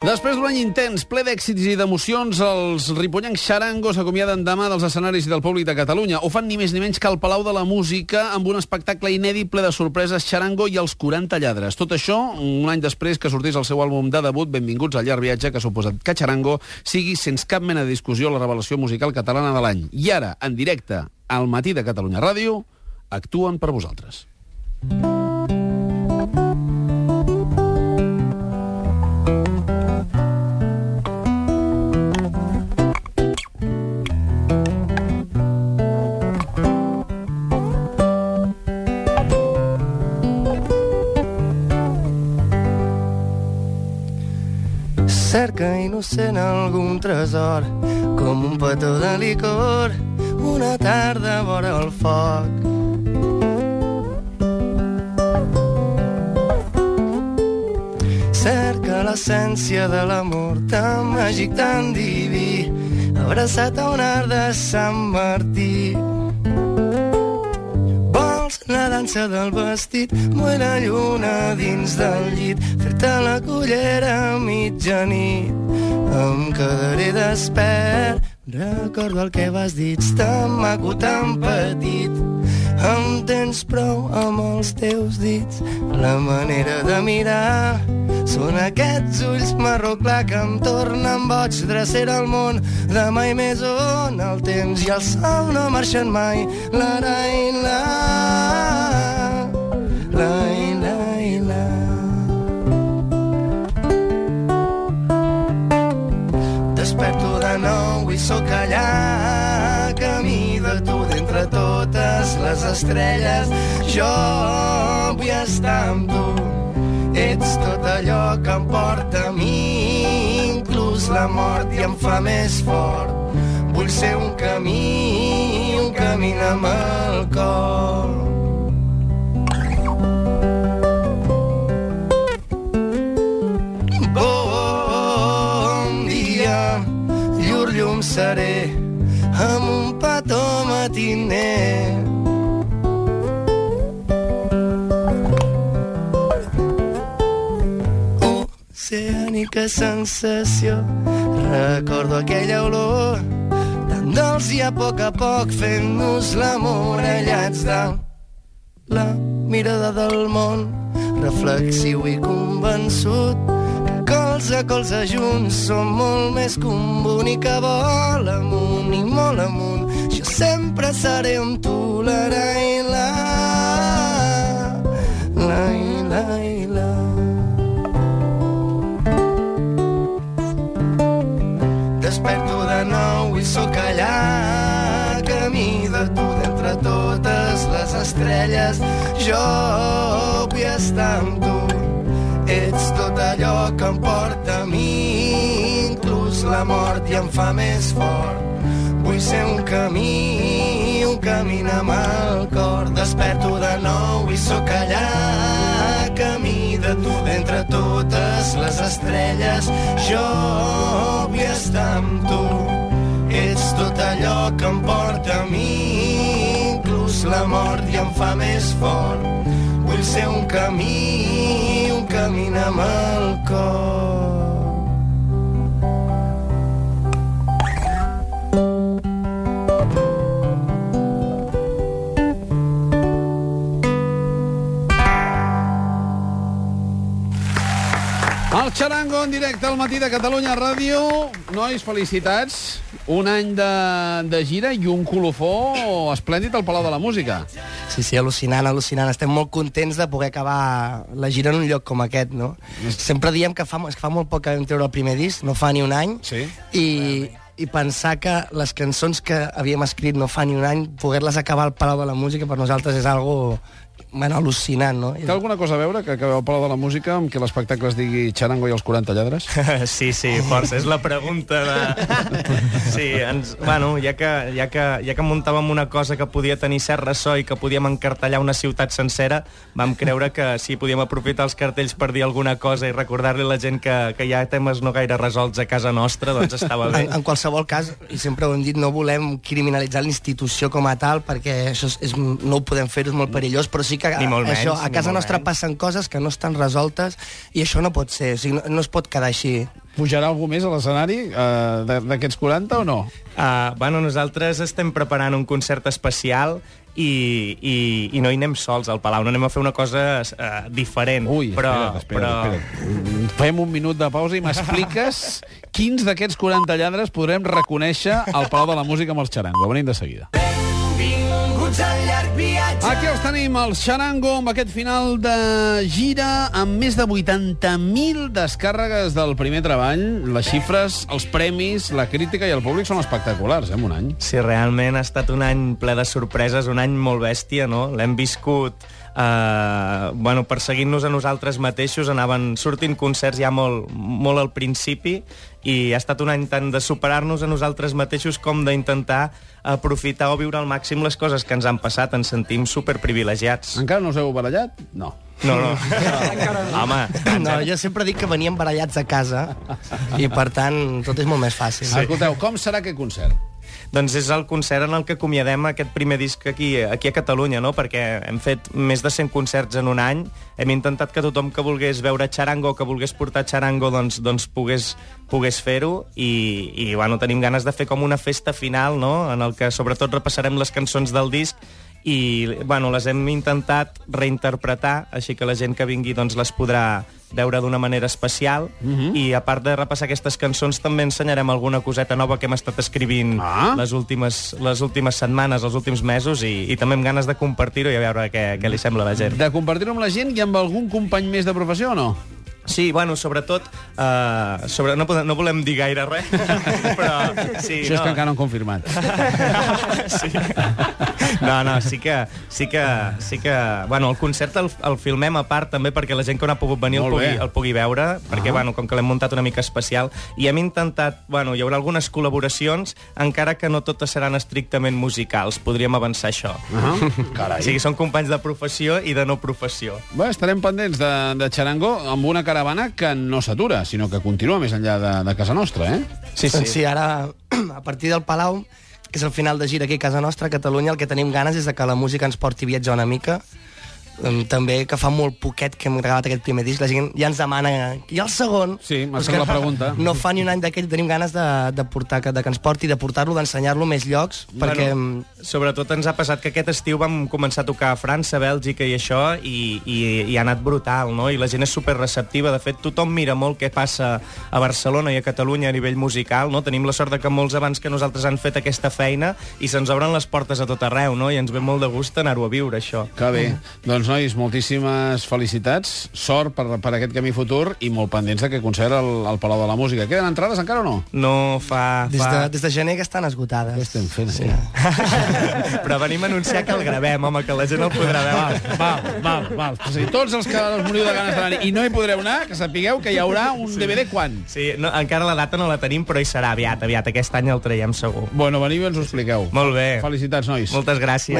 Després d'un any intens, ple d'èxits i d'emocions, els ripollancs xarangos s'acomiaden demà dels escenaris del públic de Catalunya. Ho fan ni més ni menys que al Palau de la Música amb un espectacle inèdit ple de sorpreses xarango i els 40 lladres. Tot això, un any després que sortís el seu àlbum de debut, Benvinguts al llarg viatge, que ha suposat que xarango sigui, sense cap mena de discussió, la revelació musical catalana de l'any. I ara, en directe, al matí de Catalunya Ràdio, actuen per vosaltres. Cerca innocent algun tresor, com un petó de licor, una tarda vora el foc. Cerca l'essència de l'amor tan màgic, tan diví, abraçat a un art de Sant Martí. Dansa del vestit, vull la lluna dins del llit, fer-te la cullera a mitjanit. Em quedaré despert, recordo el que vas dir, ets tan maco, tan petit. Em tens prou amb els teus dits, la manera de mirar són aquests ulls marró clar que em tornen boig, drecera al món, demà i més on el temps i el sol no marxen mai. La, la, la, la, la. Desperto de nou i sóc allà, les estrelles. Jo vull estar amb tu, ets tot allò que em porta a mi, inclús la mort i em fa més fort. Vull ser un camí, un camí amb el cor. Bon dia, llur llum seré amb un petó matiner. Oceànica sensació, recordo aquella olor tan dolç i a poc a poc fent-nos l'amor aïllats de la mirada del món, reflexiu i convençut que colze a colze junts som molt més que un bonic que vol amunt i molt amunt. Jo sempre seré amb tu, estrelles. Jo vull estar amb tu, ets tot allò que em porta a mi, inclús la mort i em fa més fort. Vull ser un camí, un camí amb el cor. Desperto de nou i sóc allà, camí de tu d'entre totes les estrelles. Jo vull estar amb tu, ets tot allò que em porta a mi, la mort i em fa més fort. Vull ser un camí, un camí amb El xarango en directe al matí de Catalunya Ràdio. Nois, felicitats. Un any de, de gira i un colofó esplèndid al Palau de la Música. Sí, sí, al·lucinant, al·lucinant. Estem molt contents de poder acabar la gira en un lloc com aquest, no? Sempre diem que fa, és que fa molt poc que vam treure el primer disc, no fa ni un any, Sí. i, i pensar que les cançons que havíem escrit no fa ni un any, poder-les acabar al Palau de la Música per nosaltres és algo bueno, al·lucinant, no? Té alguna cosa a veure que acabeu al Palau de la Música amb que l'espectacle es digui Xarango i els 40 lladres? Sí, sí, força. És la pregunta de... Sí, ens... Bueno, ja que, ja, que, ja que muntàvem una cosa que podia tenir cert ressò i que podíem encartellar una ciutat sencera, vam creure que si podíem aprofitar els cartells per dir alguna cosa i recordar-li a la gent que, que hi ha temes no gaire resolts a casa nostra, doncs estava bé. En, en qualsevol cas, i sempre ho hem dit, no volem criminalitzar la institució com a tal, perquè això és, és, no ho podem fer, és molt perillós, però sí que Ni molt menys, això, a casa nostra menys. passen coses que no estan resoltes i això no pot ser, o sigui, no, no es pot quedar així. Pujarà algú més a l'escenari uh, d'aquests 40 o no? Uh, bueno, nosaltres estem preparant un concert especial i, i, i no hi anem sols al Palau, no anem a fer una cosa uh, diferent. Ui, però, espera't, espera't, però... espera't. Fem un minut de pausa i m'expliques quins d'aquests 40 lladres podrem reconèixer al Palau de la Música amb els Xarango. Venim de seguida. Benvinguts al llarg viatge. Aquí els tenim, el Xarango, amb aquest final de gira, amb més de 80.000 descàrregues del primer treball. Les xifres, els premis, la crítica i el públic són espectaculars, eh, en un any. Sí, realment ha estat un any ple de sorpreses, un any molt bèstia, no? L'hem viscut eh, bueno, perseguint-nos a nosaltres mateixos, anaven sortint concerts ja molt, molt al principi i ha estat un any tant de superar-nos a nosaltres mateixos com d'intentar aprofitar o viure al màxim les coses que ens han passat. Ens sentim superprivilegiats. Encara no us heu barallat? No. No, no. Home, No, jo sempre dic que veníem barallats a casa i, per tant, tot és molt més fàcil. Sí. Escolteu, com serà aquest concert? Doncs és el concert en el que acomiadem aquest primer disc aquí, aquí a Catalunya, no? perquè hem fet més de 100 concerts en un any, hem intentat que tothom que volgués veure xarango, que volgués portar xarango, doncs, doncs pogués, pogués fer-ho, i, i bueno, tenim ganes de fer com una festa final, no? en el que sobretot repassarem les cançons del disc, i bueno, les hem intentat reinterpretar, així que la gent que vingui doncs, les podrà veure d'una manera especial uh -huh. i a part de repassar aquestes cançons també ensenyarem alguna coseta nova que hem estat escrivint Ah. les, últimes, les últimes setmanes, els últims mesos i, i també amb ganes de compartir-ho i a veure què, què li sembla a la gent. De compartir-ho amb la gent i amb algun company més de professió o no? Sí, bueno, sobretot... Uh, sobre, no, podem, no volem dir gaire res, però... Sí, Això és que encara no han confirmat. sí. No, no, sí que, sí que, sí que... Bueno, el concert el, el filmem a part també perquè la gent que no ha pogut venir el pugui, el pugui veure, perquè, bueno, com que l'hem muntat una mica especial, i hem intentat... Bueno, hi haurà algunes col·laboracions, encara que no totes seran estrictament musicals. Podríem avançar això. Ah, O carai. sigui, són companys de professió i de no professió. Bé, estarem pendents de, de Xarango amb una caravana que no s'atura, sinó que continua més enllà de, de casa nostra, eh? Sí, Doncs sí, ara, a partir del Palau, que és el final de gira aquí a casa nostra, a Catalunya, el que tenim ganes és de que la música ens porti viatjar una mica. També que fa molt poquet que hem gravat aquest primer disc, la gent ja ens demana i el segon? Sí, m'ha fet que la pregunta. No fa ni un any d'aquell, tenim ganes de, de, portar, que, de que ens porti, de portar-lo, d'ensenyar-lo a més llocs, perquè... Bueno, sobretot ens ha passat que aquest estiu vam començar a tocar a França, Bèlgica i això, i, i, i ha anat brutal, no? I la gent és super receptiva. De fet, tothom mira molt què passa a Barcelona i a Catalunya a nivell musical, no? Tenim la sort de que molts abans que nosaltres han fet aquesta feina i se'ns obren les portes a tot arreu, no? I ens ve molt de gust anar-ho a viure, això. Que bé. Doncs, nois, moltíssimes felicitats, sort per, per aquest camí futur i molt pendents d'aquest concert al, al Palau de la Música. Queden entrades encara o no? No fa... Des fa... de, des de gener que estan esgotades. Què estem fent? Sí. Però venim a anunciar que el gravem, home, que la gent el podrà veure. Val, val, val. O sigui, tots els que us moriu de ganes d'anar i no hi podreu anar, que sapigueu que hi haurà un DVD quan? Sí, no, encara la data no la tenim, però hi serà aviat, aviat. Aquest any el traiem segur. Bueno, veniu i ens ho expliqueu. Molt bé. Felicitats, nois. Moltes gràcies.